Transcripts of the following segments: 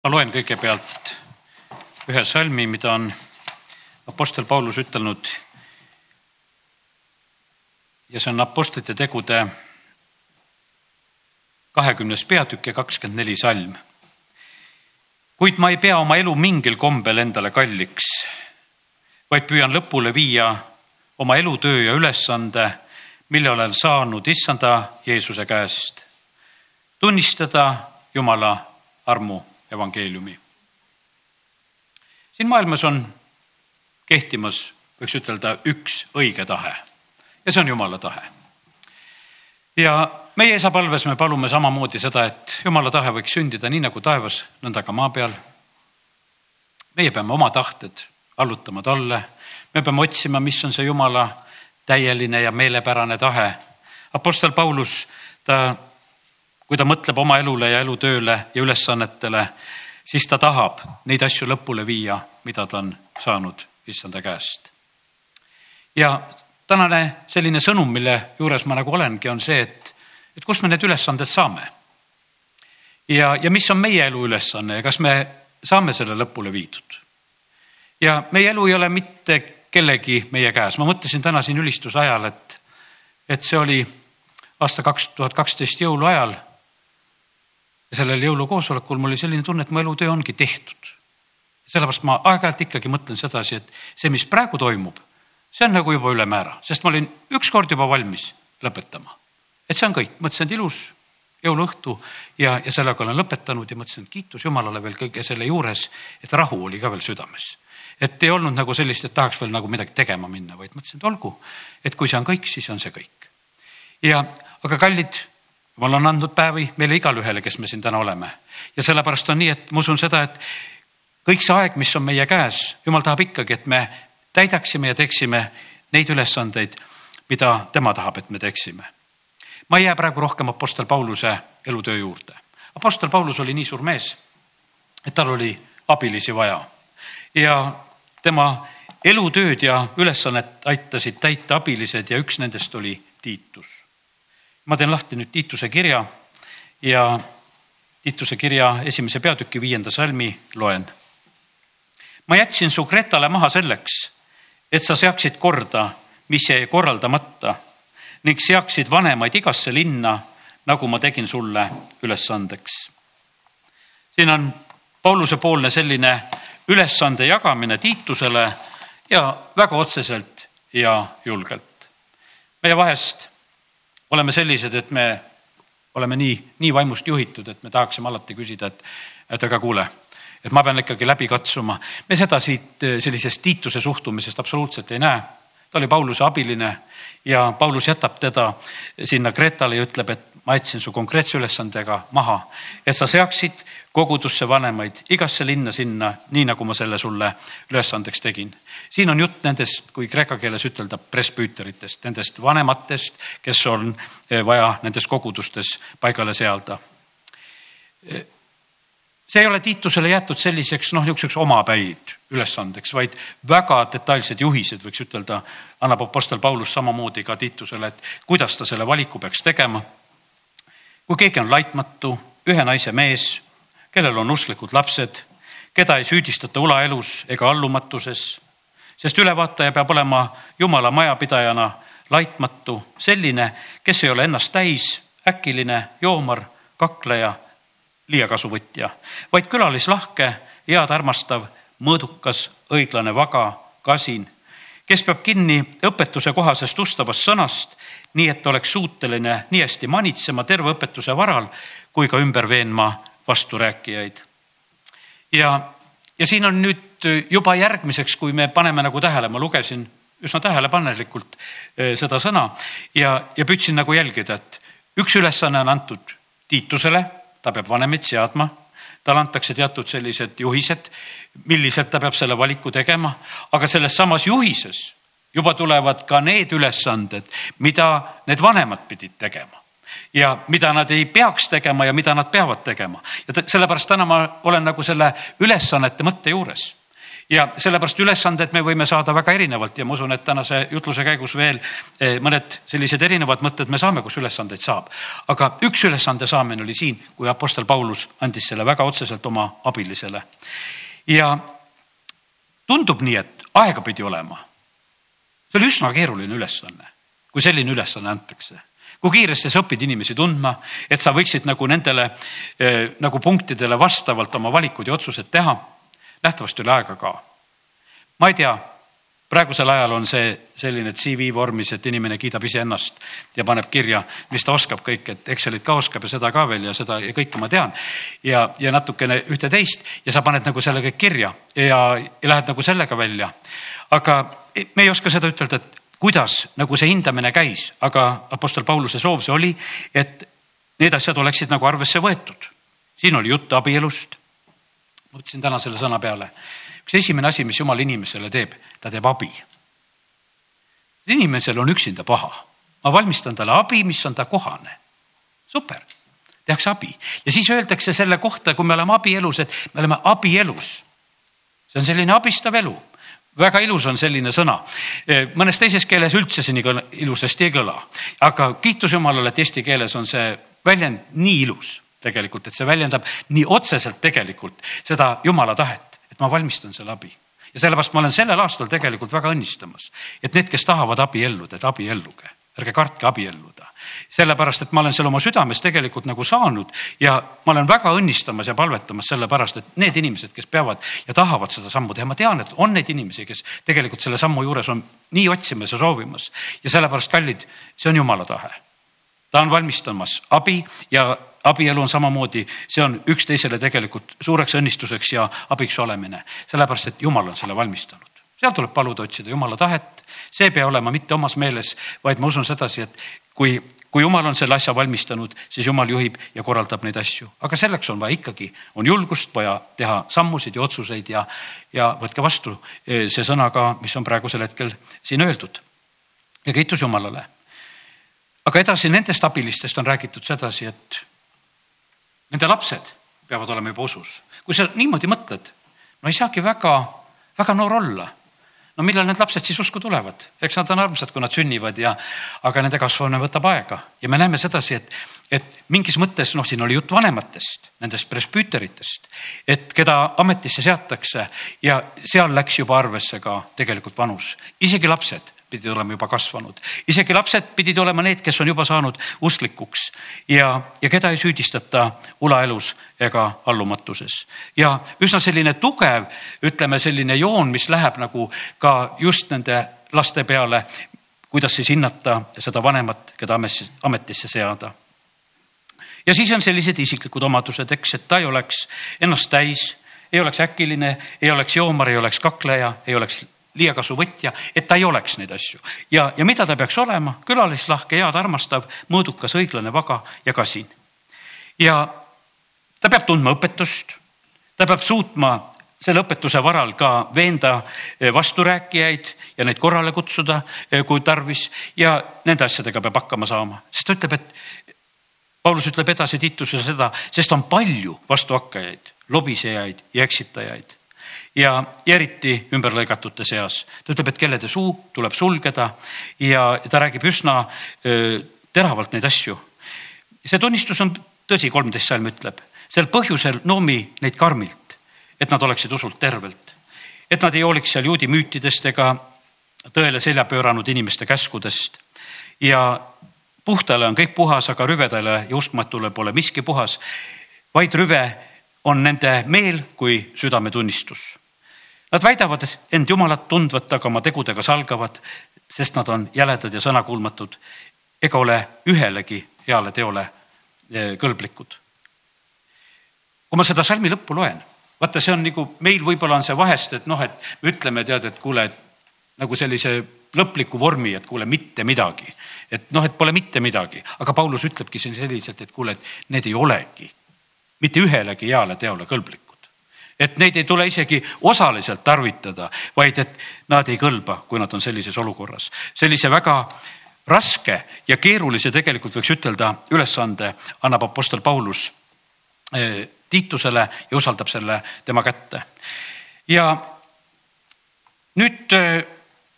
ma loen kõigepealt ühe salmi, mida on Apostel Paulus ütelnud. ja see on Apostlite tegude kahekümnes peatükk ja kakskümmend neli salm. kuid ma ei pea oma elu mingil kombel endale kalliks, vaid püüan lõpule viia oma elutöö ja ülesande, mille olen saanud issanda Jeesuse käest. tunnistada Jumala armu evangeeliumi. siin maailmas on kehtimas, võiks ütelda, üks õige tahe ja see on Jumala tahe. ja meie isapalves me palume samamoodi seda, et Jumala tahe võiks sündida nii nagu taevas, nõnda ka maa peal. meie peame oma tahted allutama talle, me peame otsima, mis on see Jumala täieline ja meelepärane tahe. Apostel Paulus, ta kui ta mõtleb oma elule ja elutööle ja ülesannetele, siis ta tahab neid asju lõpule viia, mida ta on saanud issanda käest. ja tänane selline sõnum, mille juures ma nagu olengi, on see, et, et kust me need ülesanded saame. ja, ja mis on meie elu ülesanne ja kas me saame selle lõpule viidud. ja meie elu ei ole mitte kellegi meie käes, ma mõtlesin täna siin ülistuse ajal, et, et see oli aasta kaks tuhat kaksteist jõuluajal ja sellel jõulukoosolekul mul oli selline tunne, et mu elutöö ongi tehtud. sellepärast ma aeg-ajalt ikkagi mõtlen sedasi, et see, mis praegu toimub, see on nagu juba ülemäära, sest ma olin ükskord juba valmis lõpetama. et see on kõik, mõtlesin, et ilus jõuluõhtu ja, ja sellega olen lõpetanud ja mõtlesin, et kiitus Jumalale veel kõige selle juures, et rahu oli ka veel südames. et ei olnud nagu sellist, et tahaks veel nagu midagi tegema minna, vaid mõtlesin, et olgu, et kui see on kõik, siis on see kõik. ja, aga kallid jumal on andnud päevi meile igale ühele, kes me siin täna oleme. ja sellepärast on nii, et ma usun seda, et kõik see aeg, mis on meie käes, jumal tahab ikkagi, et me täidaksime ja teeksime neid ülesandeid, mida tema tahab, et me teeksime. ma ei jää praegu rohkem Apostel Pauluse elutöö juurde. Apostel Paulus oli nii suur mees, et tal oli abilisi vaja ja tema elutööd ja ülesannet aitasid täita abilised ja üks nendest oli Tiitus ma teen lahti nüüd Tiituse kirja ja Tiituse kirja esimese peatüki viienda salmi loen. ma jätsin su Kretale maha selleks, et sa seaksid korda, mis jäi korraldamata ning seaksid vanemaid igasse linna, nagu ma tegin sulle ülesandeks. siin on Pauluse poolne selline ülesande jagamine Tiitusele ja väga otseselt ja julgelt. meie vahest oleme sellised, et me oleme nii, nii vaimust juhitud, et me tahaksime alati küsida, et, et aga kuule, et ma pean ikkagi läbi katsuma. me seda siit sellisest Tiituse suhtumisest absoluutselt ei näe. ta oli Pauluse abiline ja Paulus jätab teda sinna Kretale ja ütleb, et ma jätsin su konkreetse ülesandega maha, et sa seaksid kogudusse vanemaid igasse linna sinna, nii nagu ma selle sulle ülesandeks tegin. siin on jutt nendest, kui kreeka keeles ütelda, presbüüteritest, nendest vanematest, kes on eh, vaja nendes kogudustes paigale seada. Eh, see ei ole Tiitusele jäetud selliseks noh, niisuguseks omapäid ülesandeks, vaid väga detailsed juhised, võiks ütelda, annab Apostel Paulus samamoodi ka Tiitusele, et kuidas ta selle valiku peaks tegema. Kui keegi on laitmatu, ühe naise mees kellel on usklikud lapsed, keda ei süüdistata ulaelus ega allumatuses, sest ülevaataja peab olema Jumala majapidajana laitmatu, selline, kes ei ole ennast täis, äkiline, joomar, kakleja, liiakasuvõtja, vaid külalislahke, head armastav, mõõdukas, õiglane, vaga, kasin, kes peab kinni õpetuse kohasest ustavast sõnast, nii et oleks suuteline nii hästi manitsema terve õpetuse varal kui ka ümber veenma vasturääkijaid. ja, ja siin on nüüd juba järgmiseks, kui me paneme nagu tähele, ma lugesin üsna tähelepanelikult eh, seda sõna ja, ja püüdsin nagu jälgida, et üks ülesanne on antud Tiitusele, ta peab vanemid seadma, talle antakse teatud sellised juhised, milliselt ta peab selle valiku tegema, aga selles samas juhises juba tulevad ka need ülesanded, mida need vanemad pidid tegema ja mida nad ei peaks tegema ja mida nad peavad tegema. ja sellepärast täna ma olen nagu selle ülesannete mõtte juures. ja sellepärast ülesanded me võime saada väga erinevalt ja ma usun, et tänase jutluse käigus veel eh, mõned sellised erinevad mõtted me saame, kus ülesandeid saab. aga üks ülesande saamine oli siin, kui Apostel Paulus andis selle väga otseselt oma abilisele. ja tundub nii, et aega pidi olema. See oli üsna keeruline ülesanne, kui selline ülesanne antakse kui kiiresti sa õpid inimesi tundma, et sa võiksid nagu nendele eh, nagu punktidele vastavalt oma valikud ja otsused teha nähtavasti oli aega ka. ma ei tea, praegusel ajal on see selline CV vormis, et inimene kiidab iseennast ja paneb kirja, mis ta oskab kõik, et Excelit ka oskab ja seda ka veel ja seda ja kõike ma tean. ja, ja natukene ühte-teist ja sa paned nagu selle kõik kirja ja, ja lähed nagu sellega välja. Aga me ei oska seda ütelda, et kuidas nagu see hindamine käis, aga Apostel Pauluse soov see oli, et need asjad oleksid nagu arvesse võetud. siin oli juttu abielust mõtlesin täna selle sõna peale. üks esimene asi, mis jumal inimesele teeb, ta teeb abi. inimesel on üksinda paha, ma valmistan talle abi, mis on ta kohane. super, tehakse abi ja siis öeldakse selle kohta, kui me oleme abielus, et me oleme abielus. see on selline abistav elu väga ilus on selline sõna. mõnes teises keeles üldse see nii ilusasti ei kõla, aga kiitus Jumalale, et eesti keeles on see väljend nii ilus tegelikult, et see väljendab nii otseselt tegelikult seda jumala tahet, et ma valmistan selle abi. ja sellepärast ma olen sellel aastal tegelikult väga õnnistamas, et need, kes tahavad abielluda, et abielluge, ärge kartke abielluda. Sellepärast, et ma olen selle oma südames tegelikult nagu saanud ja ma olen väga õnnistamas ja palvetamas sellepärast, et need inimesed, kes peavad ja tahavad seda sammu teha, ma tean, et on neid inimesi, kes tegelikult selle sammu juures on nii otsimas ja soovimas. Ja sellepärast, kallid, see on jumala tahe. Ta on valmistamas abi ja abielu on samamoodi, see on üksteisele tegelikult suureks õnnistuseks ja abiks olemine, sellepärast et jumal on selle valmistanud. seal tuleb paluda otsida jumala tahet, see ei pea olema mitte omas meeles, vaid ma usun sedasi, et kui, kui jumal on selle asja valmistanud, siis jumal juhib ja korraldab neid asju, aga selleks on vaja ikkagi, on julgust vaja teha sammusid ja otsuseid ja, ja võtke vastu eh, see sõna ka, mis on praegusel hetkel siin öeldud. ja kiitus Jumalale aga edasi nendest abilistest on räägitud sedasi, et nende lapsed peavad olema juba usus. kui sa niimoodi mõtled, no ei saagi väga, väga noor olla. No millal need lapsed siis usku tulevad, eks nad on armsad, kui nad sünnivad ja, aga nende kasvamine võtab aega. Ja me näeme sedasi, et, et mingis mõttes, noh, siin oli jutt vanematest, nendest presbüüteritest, et keda ametisse seatakse ja seal läks juba arvesse ka tegelikult vanus, isegi lapsed pidid olema juba kasvanud. isegi lapsed pidid olema need, kes on juba saanud usklikuks ja, ja keda ei süüdistata ulaelus ega allumatuses. ja üsna selline tugev, ütleme selline joon, mis läheb nagu ka just nende laste peale, kuidas siis hinnata seda vanemat, keda ametisse seada. ja siis on sellised isiklikud omadused, eks, et ta ei oleks ennast täis, ei oleks äkiline, ei oleks joomar, ei oleks kakleja, ei oleks liiakasu võtja, et ta ei oleks neid asju. ja, ja mida ta peaks olema, külalislahke, head, armastav, mõõdukas, õiglane, vaga ja kasin. ja ta peab tundma õpetust, ta peab suutma selle õpetuse varal ka veenda eh, vasturääkijaid ja neid korrale kutsuda, eh, kui tarvis ja nende asjadega peab hakkama saama, sest ta ütleb, et Paulus ütleb edasi Titusele seda, sest on palju vastuhakkajaid, lobisejaid ja eksitajaid ja, ja eriti ümberlõigatute seas. ta ütleb, et kellede suu tuleb sulgeda ja ta räägib üsna öö, teravalt neid asju. see tunnistus on tõsi, kolmteist salm ütleb, sel põhjusel noomi neid karmilt, et nad oleksid usult tervelt, et nad ei hooliks seal juudi müütidest ega tõele selja pööranud inimeste käskudest ja puhtale on kõik puhas, aga rüvedale ja uskmatule pole miski puhas, vaid rüve on nende meel kui südametunnistus Nad väidavad end Jumalat tundvat, aga oma tegudega salgavad, sest nad on jäledad ja sõnakuulmatud ega ole ühelegi heale teole eh, kõlblikud. kui ma seda salmi lõppu loen, vaata, see on nagu meil võib-olla on see vahest, et noh, et me ütleme, tead, et kuule, nagu sellise lõpliku vormi, et kuule, mitte midagi. et noh, et pole mitte midagi, aga Paulus ütlebki siin selliselt, et kuule, et need ei olegi mitte ühelegi heale teole kõlblikud et neid ei tule isegi osaliselt tarvitada, vaid et nad ei kõlba, kui nad on sellises olukorras. sellise väga raske ja keerulise, tegelikult võiks ütelda, ülesande annab Apostel Paulus eh, Tiitusele ja usaldab selle tema kätte. ja nüüd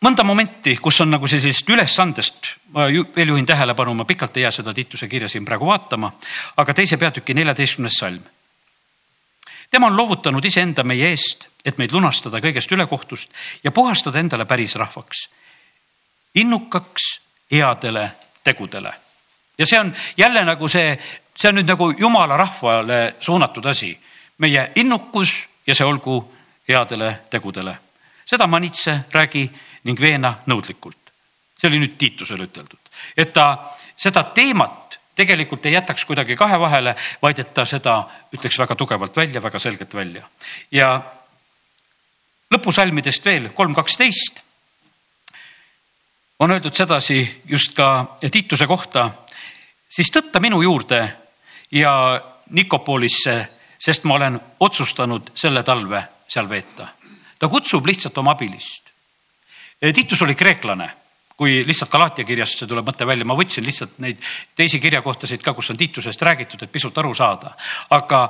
mõnda momenti, kus on nagu sellisest ülesandest, ma ju, veel juhin tähelepanu, ma pikalt ei jää seda Tiituse kirja siin praegu vaatama, aga teise peatüki neljateistkümnes salm. tema on loovutanud iseenda meie eest, et meid lunastada kõigest ülekohtust ja puhastada endale päris rahvaks, innukaks headele tegudele. ja see on jälle nagu see, see on nüüd nagu jumala rahvale suunatud asi, meie innukus ja see olgu headele tegudele. seda manitse, räägi ning veena nõudlikult. see oli nüüd Tiitusele üteldud, et ta seda teemat tegelikult ei jätaks kuidagi kahe vahele, vaid et ta seda ütleks väga tugevalt välja, väga selgelt välja. ja lõpusalmidest veel kolm kaksteist on öeldud sedasi just ka Tiituse kohta, siis tõtta minu juurde ja Nikopolisse, sest ma olen otsustanud selle talve seal veeta. ta kutsub lihtsalt oma abilist. Titus oli kreeklane, kui lihtsalt Galatia kirjast see tuleb mõte välja, ma võtsin lihtsalt neid teisi kirjakohtasid ka, kus on Tiitusest räägitud, et pisut aru saada. aga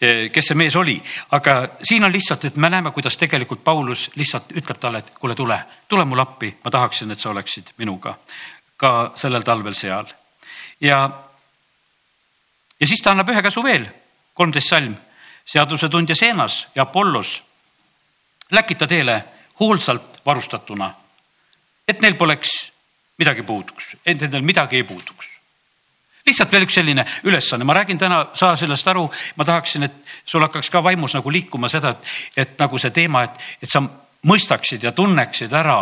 eh, kes see mees oli, aga siin on lihtsalt, et me näeme, kuidas tegelikult Paulus lihtsalt ütleb talle, et kuule, tule, tule mulle appi, ma tahaksin, et sa oleksid minuga ka sellel talvel seal. ja, ja siis ta annab ühe käsu veel, kolmteist salm, seadusetundja Seenas ja Apollos läkita teele hoolsalt varustatuna, et neil poleks midagi puuduks, et nendel midagi ei puuduks. lihtsalt veel üks selline ülesanne, ma räägin täna, saa sellest aru, ma tahaksin, et sul hakkaks ka vaimus nagu liikuma seda, et, et nagu see teema, et, et sa mõistaksid ja tunneksid ära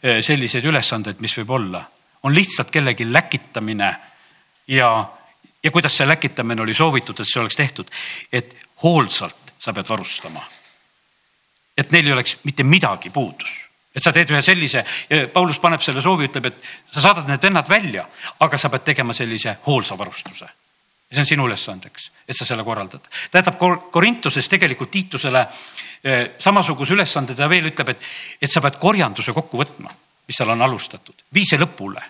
eh, selliseid ülesandeid, mis võib olla. on lihtsalt kellegi läkitamine ja, ja kuidas see läkitamine oli soovitud, et see oleks tehtud, et hoolsalt sa pead varustama et neil ei oleks mitte midagi puudus et sa teed ühe sellise, Paulus paneb selle soovi, ütleb, et sa saadad need vennad välja, aga sa pead tegema sellise hoolsa varustuse. ja see on sinu ülesandeks, et sa selle korraldad. jätab Korintuses tegelikult Tiitusele eh, samasuguse ülesande, ta veel ütleb, et, et sa pead korjanduse kokku võtma, mis seal on alustatud, vii see lõpule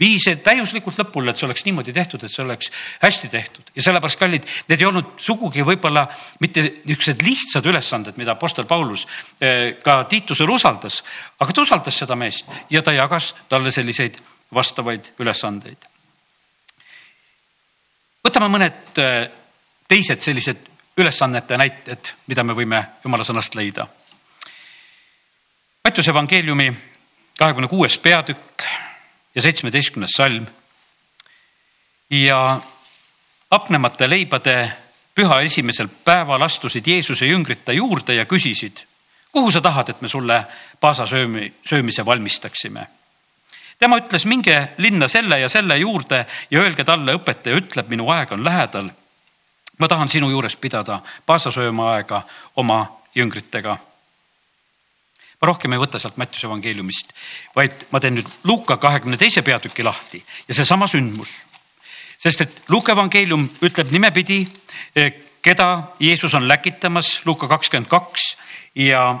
vii see täiuslikult lõpule, et see oleks niimoodi tehtud, et see oleks hästi tehtud ja sellepärast, kallid, need ei olnud sugugi võib-olla mitte niisugused lihtsad ülesanded, mida Apostel Paulus eh, ka Tiitusele usaldas, aga ta usaldas seda meest ja ta jagas talle selliseid vastavaid ülesandeid. võtame mõned eh, teised sellised ülesannete näited, mida me võime jumala sõnast leida. Mattiuse evangeeliumi kahekümne kuues peatükk ja seitsmeteistkümnes salm. ja hapnemata leibade püha esimesel päeval astusid Jeesuse jüngrid ta juurde ja küsisid, kuhu sa tahad, et me sulle paasasöömi, söömise valmistaksime? tema ütles, minge linna selle ja selle juurde ja öelge talle, õpetaja ütleb, minu aeg on lähedal. ma tahan sinu juures pidada paasasööma aega oma jüngritega ma rohkem ei võta sealt Mattiuse evangeeliumist, vaid ma teen nüüd Luuka kahekümne teise peatüki lahti ja seesama sündmus. sest et Luuka evangeelium ütleb nimepidi, eh, keda Jeesus on läkitamas, Luuka kakskümmend kaks ja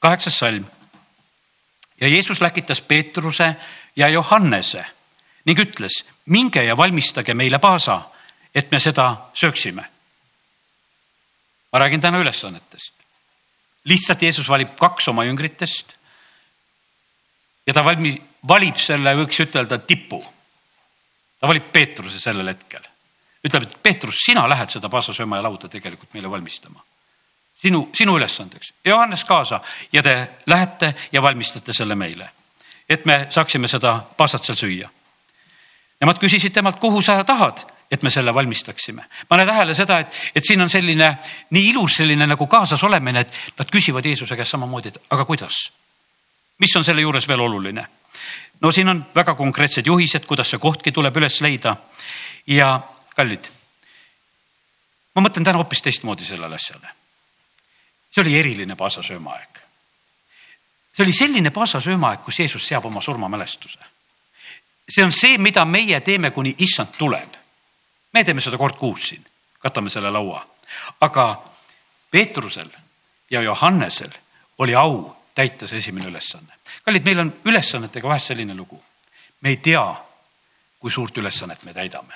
kaheksas salm. ja Jeesus läkitas Peetruse ja Johannese ning ütles, minge ja valmistage meile paasa, et me seda sööksime. ma räägin täna ülesannetest lihtsalt Jeesus valib kaks oma jüngritest. ja ta valmi, valib selle, võiks ütelda, tipu. ta valib Peetruse sellel hetkel. ütleb, et Peetrus, sina lähed seda paasasööma ja lauda tegelikult meile valmistama. sinu, sinu ülesandeks, Johannes kaasa ja te lähete ja valmistate selle meile, et me saaksime seda paasat seal süüa. Nemad küsisid temalt, kuhu sa tahad et me selle valmistaksime. pane tähele seda, et, et siin on selline nii ilus selline nagu kaasas olemine, et nad küsivad Jeesuse käest samamoodi, et aga kuidas? mis on selle juures veel oluline? no siin on väga konkreetsed juhised, kuidas see kohtki tuleb üles leida. ja kallid, ma mõtlen täna hoopis teistmoodi sellele asjale. see oli eriline paasasöömaaeg. see oli selline paasasöömaaeg, kus Jeesus seab oma surmamälestuse. see on see, mida meie teeme, kuni issand tuleb me teeme seda kord kuus siin, katame selle laua, aga Peetrusel ja Johannesel oli au täita see esimene ülesanne. kallid, meil on ülesannetega vahest selline lugu. me ei tea, kui suurt ülesannet me täidame.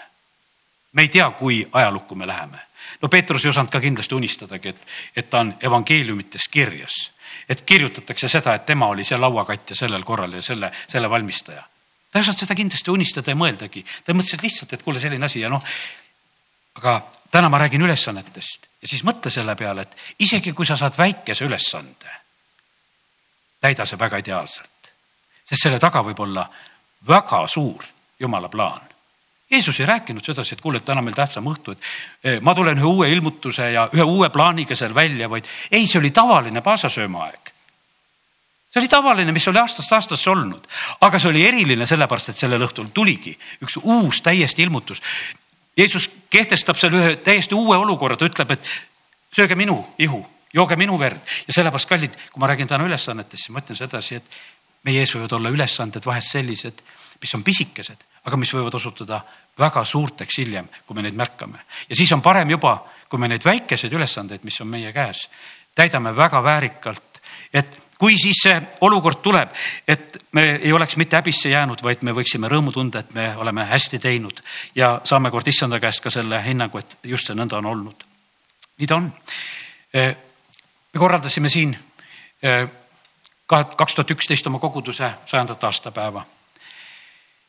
me ei tea, kui ajalukku me läheme. no Peetrus ei osanud ka kindlasti unistadagi, et, et ta on evangeeliumites kirjas et kirjutatakse seda, et tema oli see lauakatja sellel korral ja selle, selle valmistaja. Ta ei osanud seda kindlasti unistada ja mõeldagi, ta mõtles lihtsalt, et kuule, selline asi ja noh, aga täna ma räägin ülesannetest ja siis mõtle selle peale, et isegi kui sa saad väikese ülesande, täida see väga ideaalselt, sest selle taga võib olla väga suur jumala plaan. Jeesus ei rääkinud sedasi, et kuule, et täna meil tähtsam õhtu, et eh, ma tulen ühe uue ilmutuse ja ühe uue plaaniga seal välja, vaid ei, see oli tavaline paasasööma aeg. See oli tavaline, mis oli aastast aastasse olnud, aga see oli eriline sellepärast, et sellel õhtul tuligi üks uus täiesti ilmutus. Jeesus kehtestab seal ühe täiesti uue olukorra, ta ütleb, et sööge minu ihu, jooge minu verd ja sellepärast, kallid, kui ma räägin täna ülesannetest, siis ma ütlen sedasi, et meie ees võivad olla ülesanded vahest sellised, mis on pisikesed, aga mis võivad osutuda väga suurteks hiljem, kui me neid märkame. ja siis on parem juba, kui me neid väikeseid ülesandeid, mis on meie käes, täidame väga väärikalt, et kui siis see olukord tuleb, et me ei oleks mitte häbisse jäänud, vaid me võiksime rõõmu tunda, et me oleme hästi teinud ja saame kord issanda käest ka selle hinnangu, et just see nõnda on olnud. nii ta on. me korraldasime siin kaks tuhat üksteist oma koguduse sajandat aastapäeva.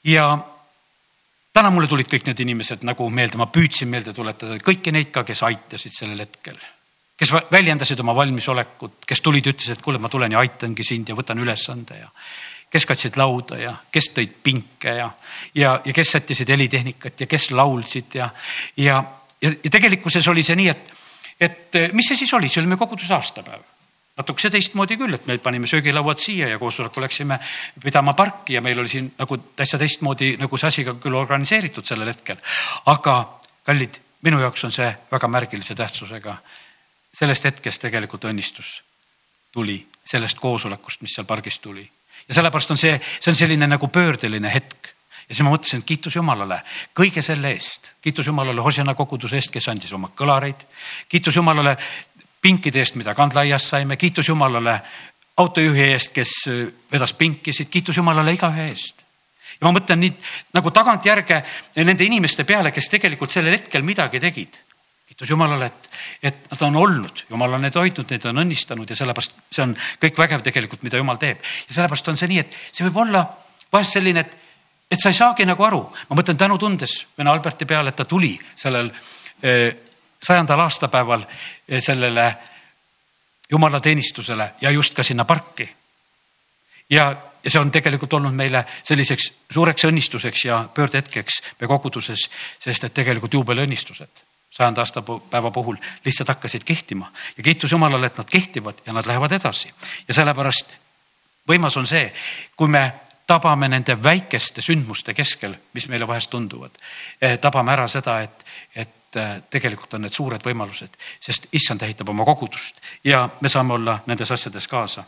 ja täna mulle tulid kõik need inimesed nagu meelde, ma püüdsin meelde tuletada kõiki neid ka, kes aitasid sellel hetkel kes väljendasid oma valmisolekut, kes tulid, ütlesid, et kuule, ma tulen ja aitangi sind ja võtan ülesande ja kes katsid lauda ja kes tõid pinke ja, ja, ja kes sättisid helitehnikat ja kes laulsid ja, ja, ja, ja tegelikkuses oli see nii, et, et mis see siis oli, see oli meie koguduse aastapäev natukese teistmoodi küll, et me panime söögilauad siia ja koosoleku läksime pidama parki ja meil oli siin nagu täitsa teistmoodi nagu see asi ka küll organiseeritud sellel hetkel. aga kallid, minu jaoks on see väga märgilise tähtsusega sellest hetkest tegelikult õnnistus. Tuli, sellest koosolekust, mis seal pargis tuli. ja sellepärast on see, see on selline nagu pöördeline hetk. ja siis ma mõtlesin, et kiitus Jumalale kõige selle eest, kiitus Jumalale Hosjana koguduse eest, kes andis oma kõlareid, kiitus Jumalale pinkide eest, mida kandlaias saime, kiitus Jumalale autojuhi eest, kes vedas pinkisid, kiitus Jumalale igaühe eest. Ja ma mõtlen nii nagu tagantjärge nende inimeste peale, kes tegelikult sellel hetkel midagi tegid kiitus Jumalale, et, et nad on olnud, Jumal on neid hoidnud, neid on õnnistanud ja sellepärast see on kõik vägev tegelikult, mida Jumal teeb. ja sellepärast on see nii, et see võib olla vahest selline, et, et sa ei saagi nagu aru. ma mõtlen tänu tundes vene Alberti peale, et ta tuli sellel eh, sajandal aastapäeval eh, sellele jumalateenistusele ja just ka sinna parki. ja, ja see on tegelikult olnud meile selliseks suureks õnnistuseks ja pöördehetkeks meie koguduses, sest et tegelikult juubeliõnnistused sajanda aastapäeva puhul lihtsalt hakkasid kehtima ja kiitus Jumalale, et nad kehtivad ja nad lähevad edasi. ja sellepärast võimas on see, kui me tabame nende väikeste sündmuste keskel, mis meile vahest tunduvad, eh, tabame ära seda, et, et eh, tegelikult on need suured võimalused, sest issand ehitab oma kogudust ja me saame olla nendes asjades kaasa.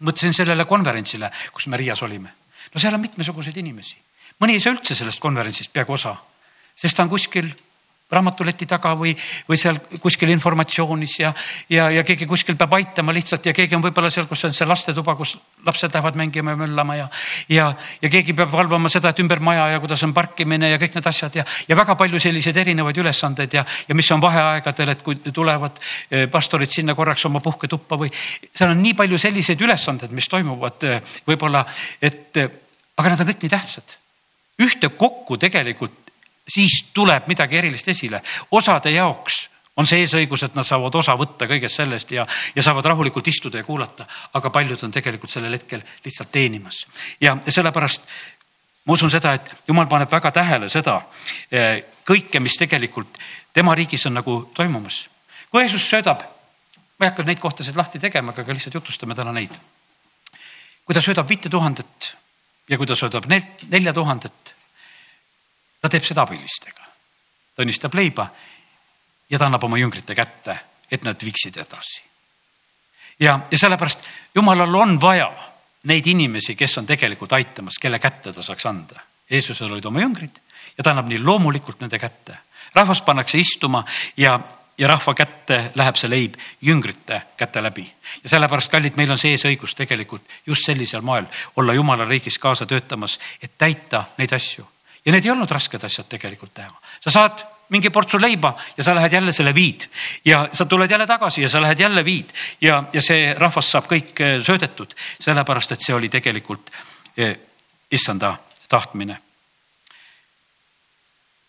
mõtlesin sellele konverentsile, kus me Riias olime. no seal on mitmesuguseid inimesi, mõni ei saa üldse sellest konverentsist peaaegu osa, sest ta on kuskil raamatuleti taga või, või seal kuskil informatsioonis ja, ja, ja keegi kuskil peab aitama lihtsalt ja keegi on võib-olla seal, kus on see lastetuba, kus lapsed lähevad mängima ja möllama ja, ja, ja keegi peab valvama seda, et ümber maja ja kuidas on parkimine ja kõik need asjad ja, ja väga palju selliseid erinevaid ülesandeid ja, ja mis on vaheaegadel, et kui tulevad eh, pastorid sinna korraks oma puhketuppa või seal on nii palju selliseid ülesandeid, mis toimuvad eh, võib-olla, et eh, aga nad on kõik nii tähtsad. Ühtekokku tegelikult siis tuleb midagi erilist esile. osade jaoks on see eesõigus, et nad saavad osa võtta kõigest sellest ja, ja saavad rahulikult istuda ja kuulata, aga paljud on tegelikult sellel hetkel lihtsalt teenimas. ja sellepärast ma usun seda, et jumal paneb väga tähele seda eh, kõike, mis tegelikult tema riigis on nagu toimumas. kui Jeesus söödab, ma ei hakka neid kohtasid lahti tegema, aga lihtsalt jutustame täna neid. kui ta söödab viite tuhandet ja kui ta söödab nelja tuhandet ta teeb seda abilistega. ta õnnistab leiba ja ta annab oma jüngrite kätte, et nad viiksid edasi. ja, ja sellepärast jumalal on vaja neid inimesi, kes on tegelikult aitamas, kelle kätte ta saaks anda. Jeesusel olid oma jüngrid ja ta annab nii loomulikult nende kätte. rahvas pannakse istuma ja, ja rahva kätte läheb see leib jüngrite käte läbi. ja sellepärast, kallid, meil on see eesõigus tegelikult just sellisel moel olla jumala riigis kaasa töötamas, et täita neid asju ja need ei olnud rasked asjad tegelikult teha. sa saad mingi portsu leiba ja sa lähed jälle selle viid ja sa tuled jälle tagasi ja sa lähed jälle viid ja, ja see rahvas saab kõik eh, söödetud, sellepärast et see oli tegelikult eh, issanda tahtmine.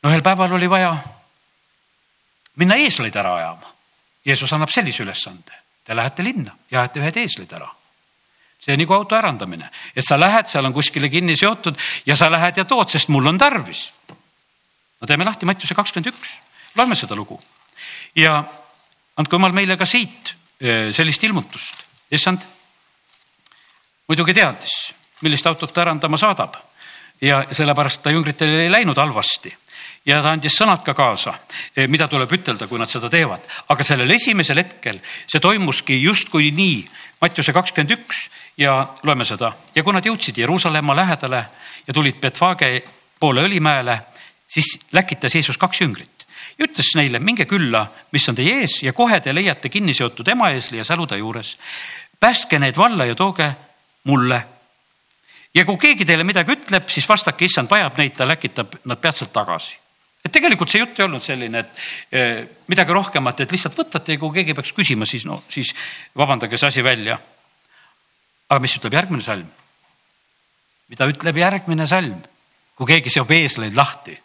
no ühel päeval oli vaja minna eesleid ära ajama. Jeesus annab sellise ülesande, te lähete linna ja ajate ühed eeslid ära see on nagu auto ärandamine, et sa lähed, seal on kuskile kinni seotud ja sa lähed ja tood, sest mul on tarvis. no teeme lahti Mattiuse kakskümmend üks, loeme seda lugu. Ja andku jumal meile ka siit eh, sellist ilmutust, issand muidugi teadis, millist autot ta ärandama saadab. Ja sellepärast ta jüngritel ei läinud halvasti. Ja ta andis sõnad ka kaasa, eh, mida tuleb ütelda, kui nad seda teevad, aga sellel esimesel hetkel see toimuski justkui nii, Mattiuse kakskümmend üks ja loeme seda ja kui nad jõudsid Jeruusalemma lähedale ja tulid Betfage poole Õlimäele, siis läkitas Jeesus kaks jüngrit ja ütles neile, minge külla, mis on teie ees ja kohe te leiate kinni seotud emaeesli ja säluda juures. päästke need valla ja tooge mulle. ja kui keegi teile midagi ütleb, siis vastake, issand vajab neid, ta läkitab nad peatselt tagasi et tegelikult see jutt ei olnud selline, et eh, midagi rohkemat, et lihtsalt võtate ja kui keegi peaks küsima, siis no siis vabandage see asi välja aga mis ütleb järgmine salm? mida ütleb järgmine salm, kui keegi seob eesleid lahti?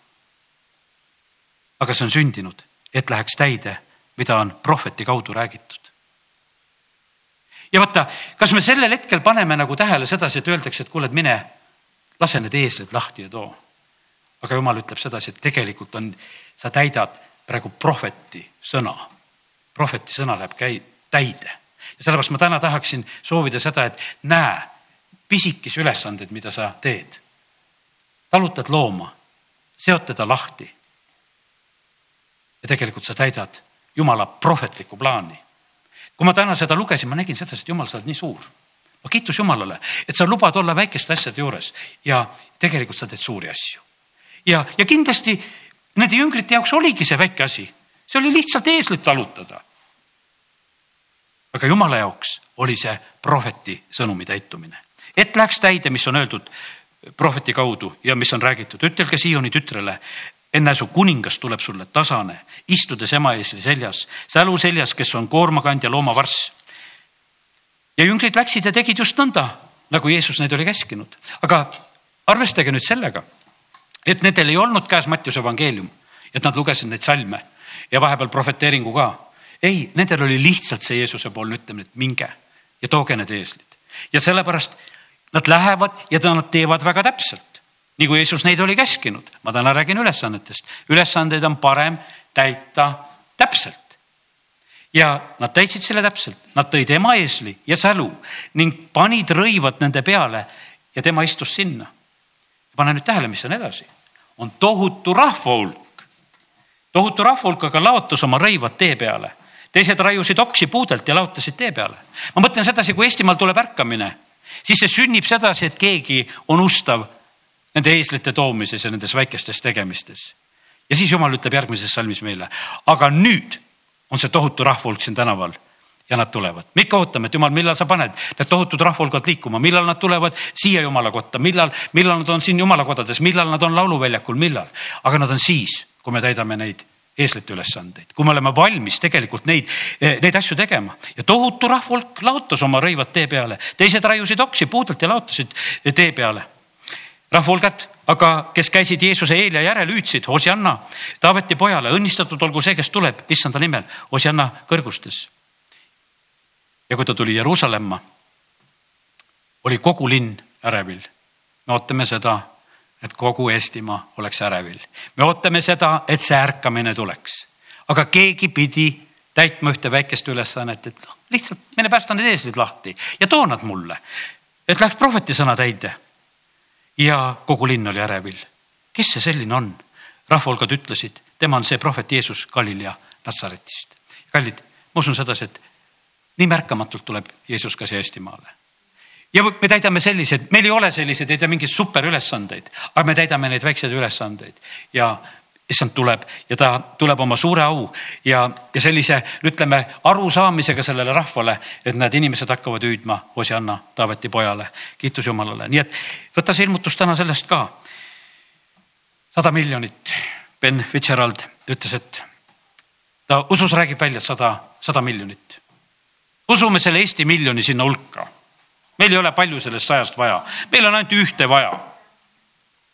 aga see on sündinud, et läheks täide, mida on prohveti kaudu räägitud. ja vaata, kas me sellel hetkel paneme nagu tähele sedasi, et öeldakse, et kuule, et mine, lase need eeslid lahti ja too. aga jumal ütleb sedasi, et tegelikult on, sa täidad praegu prohveti sõna. prohveti sõna läheb käi-, täide ja sellepärast ma täna tahaksin soovida seda, et näe pisikesi ülesandeid, mida sa teed. talutad looma, seod teda lahti. ja tegelikult sa täidad Jumala prohvetlikku plaani. kui ma täna seda lugesin, ma nägin sedasi, et Jumal, sa oled nii suur. no kiitus Jumalale, et sa lubad olla väikeste asjade juures ja tegelikult sa teed suuri asju. ja, ja kindlasti nende jüngrite jaoks oligi see väike asi, see oli lihtsalt eeslit talutada aga jumala jaoks oli see prohveti sõnumi täitumine, et läheks täide, mis on öeldud prohveti kaudu ja mis on räägitud, ütelge Sioni tütrele, enne su kuningas tuleb sulle tasane, istudes ema ees seljas, sälu seljas, kes on koormakandja loomavarss. ja jüngrid läksid ja tegid just nõnda, nagu Jeesus neid oli käskinud, aga arvestage nüüd sellega, et nendel ei olnud käes Mattiuse evangeelium, et nad lugesid neid salme ja vahepeal prohveteeringu ka ei, nendel oli lihtsalt see Jeesuse poolne ütlemine, et minge ja tooge need eeslid. ja sellepärast nad lähevad ja nad teevad väga täpselt, nagu Jeesus neid oli käskinud. ma täna räägin ülesannetest. ülesandeid on parem täita täpselt. ja nad täitsid selle täpselt, nad tõid ema eesli ja sälu ning panid rõivad nende peale ja tema istus sinna. pane nüüd tähele, mis on edasi. on tohutu rahva hulk tohutu rahva hulk aga laotas oma rõivad tee peale teised raiusid oksi puudelt ja laotasid tee peale. ma mõtlen sedasi, kui Eestimaal tuleb ärkamine, siis see sünnib sedasi, et keegi on ustav nende eeslite toomises ja nendes väikestes tegemistes. ja siis jumal ütleb järgmises salmis meile, aga nüüd on see tohutu rahvahulk siin tänaval ja nad tulevad. me ikka ootame, et jumal, millal sa paned need tohutud rahvahulgad liikuma, millal nad tulevad siia jumala kotta, millal, millal nad on siin jumala kodades, millal nad on lauluväljakul, millal, aga nad on siis, kui me täidame neid eeslite ülesandeid, kui me oleme valmis tegelikult neid, neid asju tegema ja tohutu rahvahulk laotas oma rõivad tee peale, teised raiusid oksi puudelt ja laotasid tee peale. rahvahulgad aga, kes käisid Jeesuse eel ja järel, hüüdsid Hosianna Taaveti pojale, õnnistatud olgu see, kes tuleb issanda nimel, Hosianna kõrgustes. ja kui ta tuli Jeruusalemma, oli kogu linn ärevil. me ootame seda et kogu Eestimaa oleks ärevil. me ootame seda, et see ärkamine tuleks, aga keegi pidi täitma ühte väikest ülesannet, et noh, lihtsalt mine päästa need eeslid lahti ja too nad mulle, et läheks prohveti sõna täide. ja kogu linn oli ärevil. kes see selline on? rahvahulgad ütlesid, tema on see prohvet Jeesus Galilea Natsaretist. kallid, ma usun sedasi, et nii märkamatult tuleb Jeesus ka siia Eestimaale ja me täidame selliseid, meil ei ole selliseid, ei tea mingeid superülesandeid, aga me täidame neid väikseid ülesandeid ja issand tuleb ja ta tuleb oma suure au ja, ja sellise, ütleme arusaamisega sellele rahvale, et need inimesed hakkavad hüüdma Hosianna Taaveti pojale, kiitus Jumalale, nii et võta see ilmutus täna sellest ka. sada miljonit, Ben Fitzgerald ütles, et ta usus räägib välja sada, sada miljonit. usume selle Eesti miljoni sinna hulka. Meil ei ole palju sellest sajast vaja, meil on ainult ühte vaja.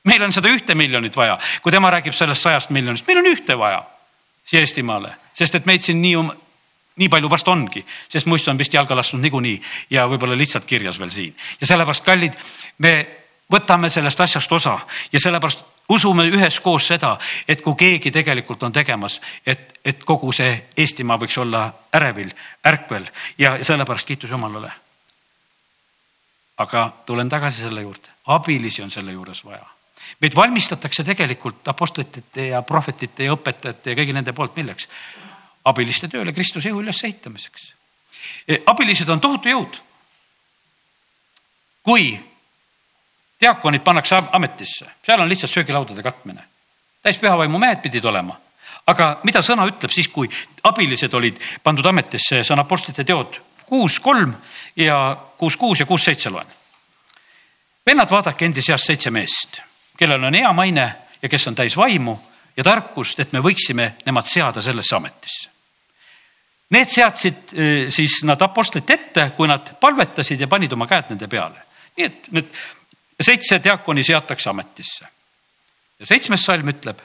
meil on seda ühte miljonit vaja, kui tema räägib sellest sajast miljonist, meil on ühte vaja siia Eestimaale, sest et meid siin nii, nii palju vast ongi, sest muist on vist jalga lasknud niikuinii ja võib-olla lihtsalt kirjas veel siin ja sellepärast, kallid, me võtame sellest asjast osa ja sellepärast usume üheskoos seda, et kui keegi tegelikult on tegemas, et, et kogu see Eestimaa võiks olla ärevil, ärkvel ja sellepärast kiitus Jumalale. Aga tulen tagasi selle juurde, abilisi on selle juures vaja. meid valmistatakse tegelikult apostlite ja prohvetite ja õpetajate ja kõigi nende poolt milleks? abiliste tööle Kristuse jõu ülesehitamiseks. abilised on tohutu jõud. kui diaakonid pannakse ametisse, seal on lihtsalt söögilaudade katmine. täis pühavaimu mehed pidid olema. aga mida sõna ütleb siis, kui abilised olid pandud ametisse, see on Apostlite teod kuus, kolm ja kuus, kuus ja kuus, seitse loen. vennad, vaadake endi seast seitse meest, kellel on hea maine ja kes on täis vaimu ja tarkust, et me võiksime nemad seada sellesse ametisse. Need seadsid eh, siis nad apostlite ette, kui nad palvetasid ja panid oma käed nende peale. nii et need seitse diakoni seatakse ametisse. ja seitsmes salm ütleb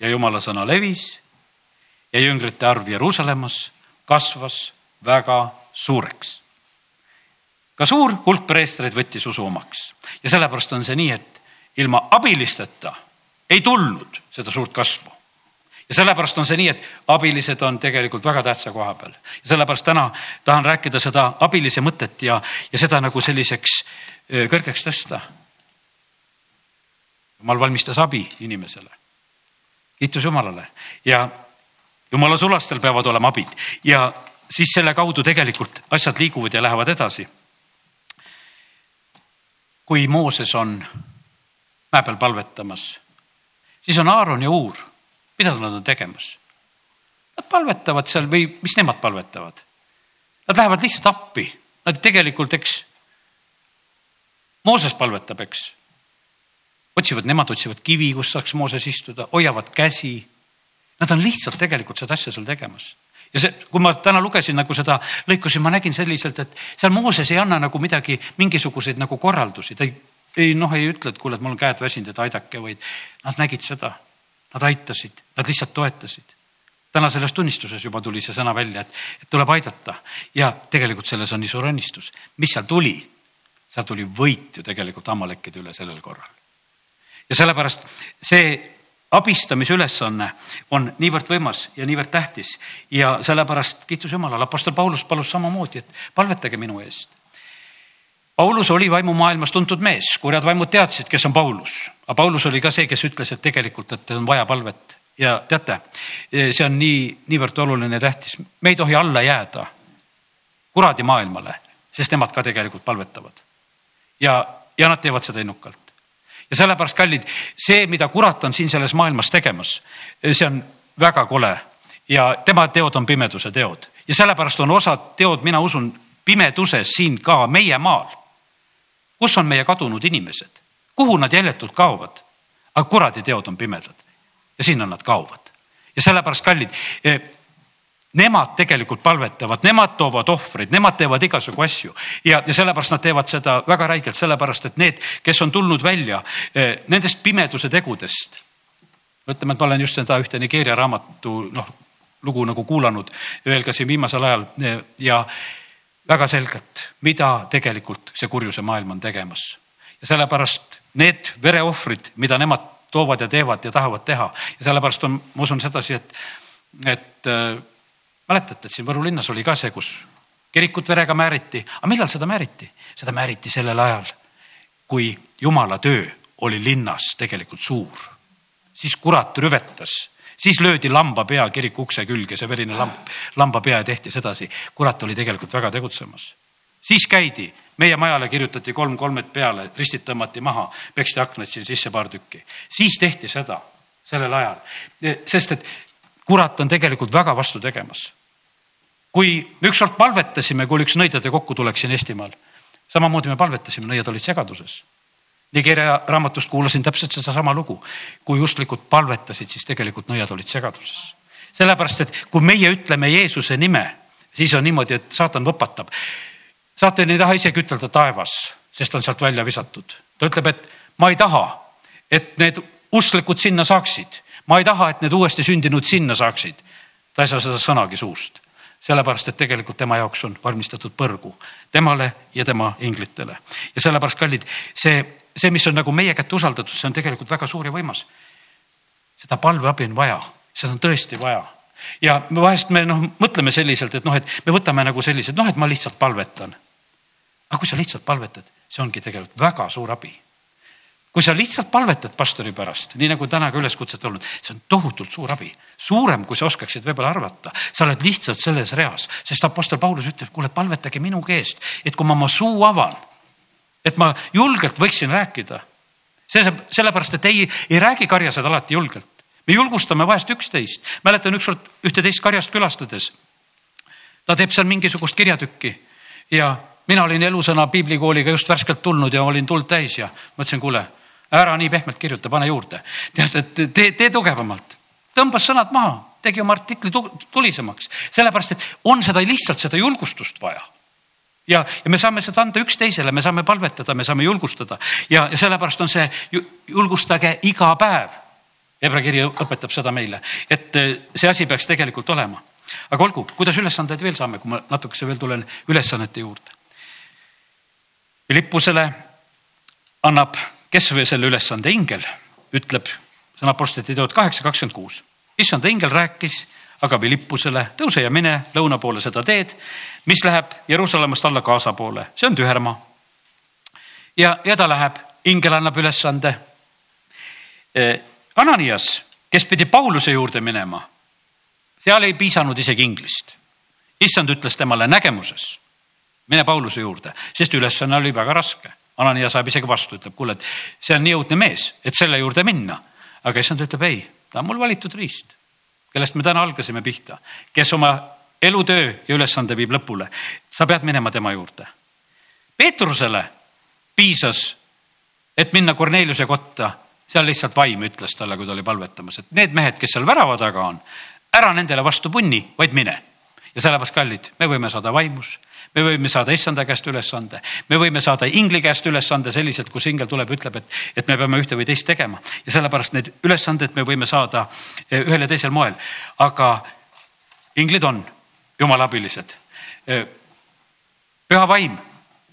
ja jumala sõna levis ja jüngrite arv Jeruusalemmas kasvas väga suureks. ka suur hulk preestreid võttis usu omaks ja sellepärast on see nii, et ilma abilisteta ei tulnud seda suurt kasvu ja sellepärast on see nii, et abilised on tegelikult väga tähtsa koha peal ja sellepärast täna tahan rääkida seda abilise mõtet ja, ja seda nagu selliseks kõrgeks tõsta. jumal valmistas abi inimesele. kiitus Jumalale ja Jumala sulastel peavad olema abid ja siis selle kaudu tegelikult asjad liiguvad ja lähevad edasi. kui Mooses on mäe peal palvetamas, siis on Aaron ja Uur, mida nad on tegemas? Nad palvetavad seal või mis nemad palvetavad? Nad lähevad lihtsalt appi, nad tegelikult, eks Mooses palvetab, eks. otsivad, nemad otsivad kivi, kus saaks Mooses istuda, hoiavad käsi. Nad on lihtsalt tegelikult seda asja seal tegemas ja see, kui ma täna lugesin nagu seda lõiku, siis ma nägin selliselt, et seal Mooses ei anna nagu midagi, mingisuguseid nagu korraldusi, ta ei, ei noh, ei ütle, et kuule, et mul on käed väsinud, et aidake, vaid nad nägid seda. Nad aitasid, nad lihtsalt toetasid. täna selles tunnistuses juba tuli see sõna välja, et, et tuleb aidata ja tegelikult selles on nii suur õnnistus. mis seal tuli? sealt tuli võit ju tegelikult ammalekkide üle sellel korral. ja sellepärast see abistamise ülesanne on niivõrd võimas ja niivõrd tähtis. Ja sellepärast kiitus Jumalale, Apostel Paulus palus samamoodi, et palvetage minu eest. Paulus oli vaimumaailmas tuntud mees, kurjad vaimud teadsid, kes on Paulus, aga Paulus oli ka see, kes ütles, et tegelikult, et on vaja palvet. Ja teate, see on nii, niivõrd oluline ja tähtis, me ei tohi alla jääda kuradi maailmale, sest nemad ka tegelikult palvetavad. Ja, ja nad teevad seda innukalt. Ja sellepärast, kallid, see, mida kurat on siin selles maailmas tegemas, see on väga kole. Ja tema teod on pimeduse teod. Ja sellepärast on osad teod, mina usun, pimeduses siin ka meie maal. kus on meie kadunud inimesed, kuhu nad jäljetult kaovad? aga kuradi teod on pimedad. Ja sinna nad kaovad. Ja sellepärast, kallid, nemad tegelikult palvetavad, nemad toovad ohvreid, nemad teevad igasugu asju ja, ja sellepärast nad teevad seda väga räigelt, sellepärast et need, kes on tulnud välja eh, nendest pimeduse tegudest. ütleme, et ma olen just seda ühte Nigeeria raamatu noh, lugu nagu kuulanud veel ka siin viimasel ajal eh, ja väga selgelt, mida tegelikult see kurjuse maailm on tegemas. ja sellepärast need vereohvrid, mida nemad toovad ja teevad ja tahavad teha ja sellepärast on, ma usun sedasi, et, et eh, mäletate, et siin Võru linnas oli ka see, kus kirikut verega määriti, aga millal seda määriti? seda määriti sellel ajal, kui jumala töö oli linnas tegelikult suur. siis kurat rüvetas, siis löödi lamba pea kiriku ukse külge, see verine lamb, lamba pea ja tehti sedasi. kurat oli tegelikult väga tegutsemas. siis käidi, meie majale kirjutati kolm kolmet peale, ristid tõmmati maha, peksti aknad siin sisse paar tükki. siis tehti seda sellel ajal, sest et kurat on tegelikult väga vastu tegemas kui me ükskord palvetasime, kui oli üks nõidade kokkutulek siin Eestimaal, samamoodi me palvetasime, nõiad olid segaduses. Nigeeria raamatust kuulasin täpselt sedasama lugu. kui usklikud palvetasid, siis tegelikult nõiad olid segaduses. sellepärast, et kui meie ütleme Jeesuse nime, siis on niimoodi, et saatan võpatab. saatan ei taha isegi ütelda taevas, sest ta on sealt välja visatud. ta ütleb, et ma ei taha, et need usklikud sinna saaksid. Ma ei taha, et need uuesti sündinud sinna saaksid. ta ei saa seda sõnagi suust sellepärast et tegelikult tema jaoks on valmistatud põrgu temale ja tema inglitele. ja sellepärast, kallid, see, see, mis on nagu meie kätte usaldatud, see on tegelikult väga suur ja võimas. seda palveabi on vaja, seda on tõesti vaja ja vahest me noh, mõtleme selliselt, et noh, et me võtame nagu sellised, noh, et ma lihtsalt palvetan. aga kui sa lihtsalt palvetad, see ongi tegelikult väga suur abi kui sa lihtsalt palvetad pastori pärast, nii nagu täna ka üleskutset olnud, see on tohutult suur abi, suurem, kui sa oskaksid võib-olla arvata. sa oled lihtsalt selles reas, sest Apostel Paulus ütleb, kuule, palvetage minu käest, et kui ma oma suu avan, et ma julgelt võiksin rääkida. see, sellepärast, et ei, ei räägi karjased alati julgelt. me julgustame vahest üksteist. mäletan ükskord ühte-teist karjast külastades. ta teeb seal mingisugust kirjatükki ja mina olin elusõna piiblikooliga just värskelt tulnud ja olin tuld täis ja mõtlesin, kuule ära nii pehmelt kirjuta, pane juurde. tead, et tee, tee tugevamalt. tõmbas sõnad maha, tegi oma artikli tulisemaks, sellepärast et on seda lihtsalt seda julgustust vaja ja, ja me saame seda anda üksteisele, me saame palvetada, me saame julgustada ja, ja sellepärast on see julgustage iga päev. Hebra kiri õpetab seda meile, et eh, see asi peaks tegelikult olema. aga olgu, kuidas ülesandeid veel saame, kui ma natukese veel tulen ülesannete juurde. Philippusele annab kes või selle ülesande ingel, ütleb sõna Apostlite teod kaheksa, kakskümmend kuus. issanda ingel rääkis aga Philippusele, tõuse ja mine lõuna poole seda teed, mis läheb Jeruusalemmast alla Gaza poole, see on tühermaa. ja, ja ta läheb, ingel annab ülesande. E, Ananias, kes pidi Pauluse juurde minema, seal ei piisanud isegi inglist. issand ütles temale nägemuses, mine Pauluse juurde, sest ülesanne oli väga raske Anania saab isegi vastu, ütleb, kuule, et see on nii õudne mees, et selle juurde minna. aga issand ütleb ei, ta on mul valitud riist, kellest me täna algasime pihta, kes oma elutöö ja ülesande viib lõpule. sa pead minema tema juurde. Peetrusele piisas, et minna Korneliuse kotta, seal lihtsalt vaim ütles talle, kui ta oli palvetamas, et need mehed, kes seal värava taga on, ära nendele vastu punni, vaid mine. ja sellepärast, kallid, me võime saada vaimus me võime saada issanda käest ülesande, me võime saada ingli käest ülesande selliselt, kus ingel tuleb, ütleb, et, et me peame ühte või teist tegema ja sellepärast need ülesanded me võime saada eh, ühel ja teisel moel, aga inglid on jumala abilised. Eh, püha vaim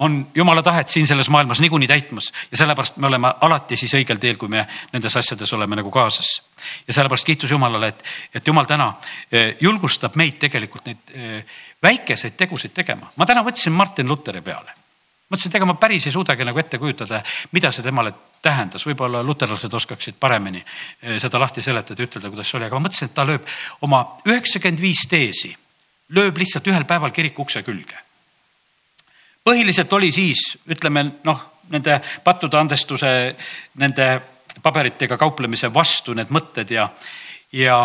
on jumala tahet siin selles maailmas niikuinii täitmas ja sellepärast me oleme alati siis õigel teel, kui me nendes asjades oleme nagu kaasas. ja sellepärast kiitus Jumalale, et, et Jumal täna eh, julgustab meid tegelikult neid väikeseid tegusid tegema. ma täna mõtlesin Martin Luteri peale. mõtlesin, et ega ma päris ei suudagi nagu ette kujutada, mida see temale tähendas, võib-olla luterlased oskaksid paremini eh, seda lahti seletada ja ütelda, kuidas see oli, aga ma mõtlesin, et ta lööb oma üheksakümmend viis teesi, lööb lihtsalt ühel päeval kiriku ukse külge. põhiliselt oli siis, ütleme noh, nende pattude andestuse, nende paberitega kauplemise vastu need mõtted ja, ja,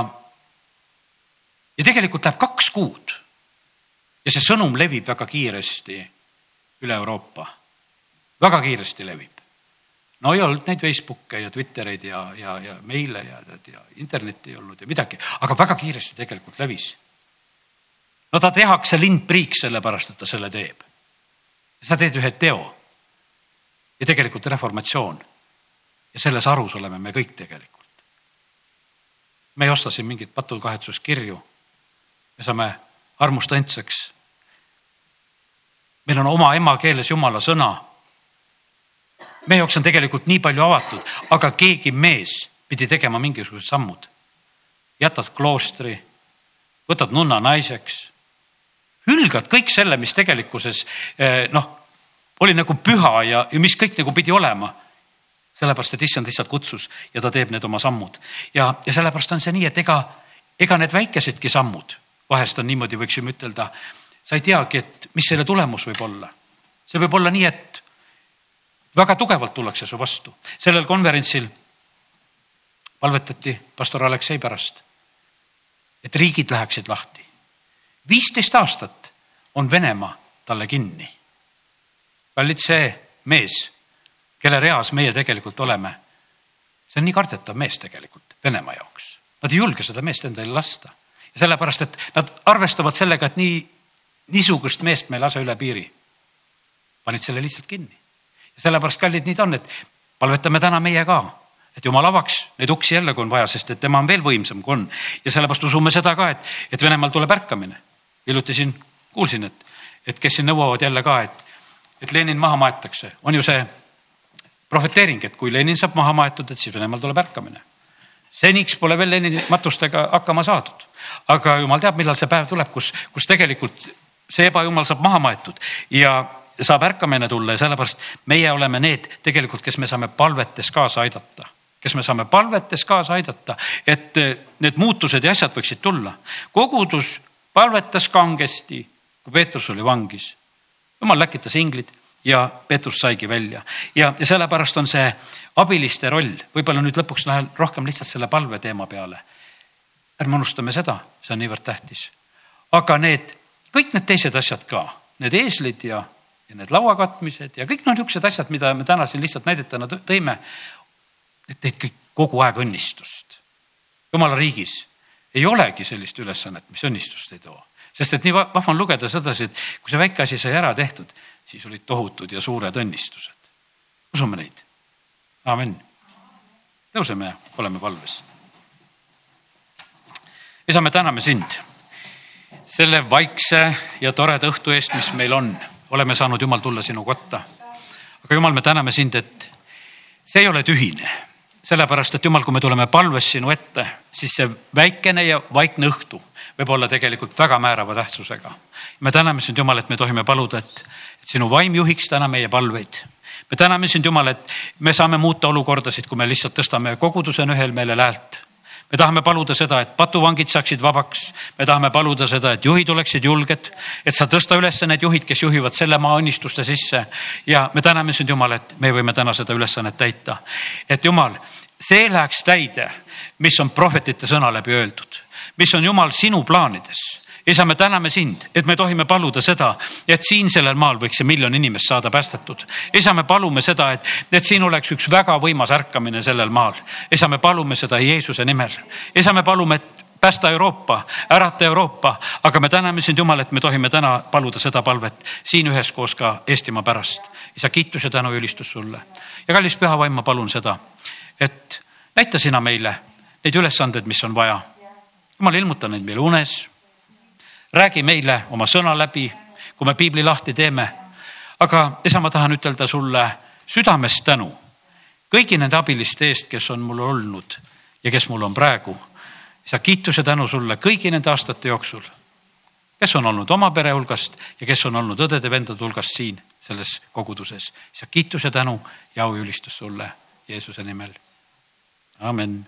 ja tegelikult läheb kaks kuud ja see sõnum levib väga kiiresti üle Euroopa. väga kiiresti levib. no ei olnud neid Facebooke ja Twittereid ja, ja, ja meile ja, ja internetti ei olnud ja midagi, aga väga kiiresti tegelikult levis. no ta tehakse lindpriiks sellepärast, et ta selle teeb. sa teed ühe teo. ja tegelikult reformatsioon. ja selles arus oleme me kõik tegelikult. me ei osta siin mingeid patukahetsuskirju. me saame armust andsaks meil on oma emakeeles jumala sõna. meie jaoks on tegelikult nii palju avatud, aga keegi mees pidi tegema mingisugused sammud. jätad kloostri, võtad nunna naiseks, hülgad kõik selle, mis tegelikkuses eh, noh, oli nagu püha ja, ja mis kõik nagu pidi olema sellepärast, et issand lihtsalt kutsus ja ta teeb need oma sammud ja, ja sellepärast on see nii, et ega, ega need väikesedki sammud vahest on niimoodi, võiksime ütelda sa ei teagi, et mis selle tulemus võib olla. see võib olla nii, et väga tugevalt tullakse su vastu. sellel konverentsil palvetati pastor Aleksei pärast, et riigid läheksid lahti. viisteist aastat on Venemaa talle kinni. kallid, see mees kelle reas meie tegelikult oleme. see on nii kardetav mees tegelikult Venemaa jaoks. Nad ei julge seda meest endale lasta. ja sellepärast, et nad arvestavad sellega, et nii, niisugust meest me ei lase üle piiri. panid selle lihtsalt kinni. ja sellepärast, kallid, nii ta on, et palvetame täna meie ka et jumal avaks neid uksi jälle, kui on vaja, sest et tema on veel võimsam, kui on. ja sellepärast usume seda ka, et, et Venemaal tuleb ärkamine. hiljuti siin kuulsin, et, et kes siin nõuavad jälle ka, et, et Lenin maha maetakse, on ju see prohveteering, et kui Lenin saab maha maetud, et siis Venemaal tuleb ärkamine. seniks pole veel Lenini matustega hakkama saadud, aga jumal teab, millal see päev tuleb, kus, kus tegelikult see ebajumal saab maha maetud ja saab ärkamine tulla ja sellepärast meie oleme need tegelikult, kes me saame palvetes kaasa aidata kes me saame palvetes kaasa aidata, et need muutused ja asjad võiksid tulla. kogudus palvetas kangesti, kui Peetrus oli vangis. jumal läkitas inglid ja Peetrus saigi välja ja, ja sellepärast on see abiliste roll, võib-olla nüüd lõpuks lähen rohkem lihtsalt selle palve teema peale. ärme unustame seda, see on niivõrd tähtis. aga need, kõik need teised asjad ka, need eeslid ja, ja need lauakatmised ja kõik noh, niisugused asjad, mida me täna siin lihtsalt näidetena tõime, et teid kõik kogu aeg õnnistust. jumala riigis ei olegi sellist ülesannet, mis õnnistust ei too, sest et nii vahva on lugeda sedasi, et kui see väike asi sai ära tehtud, siis olid tohutud ja suured õnnistused. usume neid. amin. tõuseme oleme palves. isa, me täname sind selle vaikse ja toreda õhtu eest, mis meil on. oleme saanud, Jumal, tulla sinu kotta. aga Jumal, me täname sind, et see ei ole tühine sellepärast, et jumal, kui me tuleme palves sinu ette, siis see väikene ja vaikne õhtu võib olla tegelikult väga määrava tähtsusega. me täname sind, Jumal, et me tohime paluda, et, sinu vaim juhiks täna meie palveid. me täname sind, Jumal, et me saame muuta olukordasid, kui me lihtsalt tõstame kogudusena ühel meelel häält me tahame paluda seda, et patuvangid saaksid vabaks. me tahame paluda seda, et juhid oleksid julged, et sa tõsta üles need juhid, kes juhivad selle maa õnnistuste sisse. ja me täname sind, Jumal, et me võime täna seda ülesannet täita. et Jumal, see läheks täide, mis on prohvetite sõna läbi öeldud, mis on Jumal sinu plaanides isa, me täname sind, et me tohime paluda seda, et siin sellel maal võiks see miljon inimest saada päästetud. isa, me palume seda, et, et siin oleks üks väga võimas ärkamine sellel maal. isa, me palume seda Jeesuse nimel. isa, me palume, et päästa Euroopa, ärata Euroopa, aga me täname sind, Jumal, et me tohime täna paluda seda palvet siin üheskoos ka Eestimaa pärast. isa, kiitus ja tänu ja ülistus sulle. ja kallis püha vaim, ma palun seda, et näita sina meile neid ülesandeid, mis on vaja. jumal, ilmuta neid meile unes räägi meile oma sõna läbi, kui me piibli lahti teeme. aga isa, ma tahan ütelda sulle südamest tänu kõigi nende abiliste eest, kes on mul olnud ja kes mul on praegu. isa, kiituse tänu sulle kõigi nende aastate jooksul, kes on olnud oma pere hulgast ja kes on olnud õdede-vendade hulgast siin selles koguduses. isa, kiituse tänu ja au ja ülistus sulle Jeesuse nimel. amen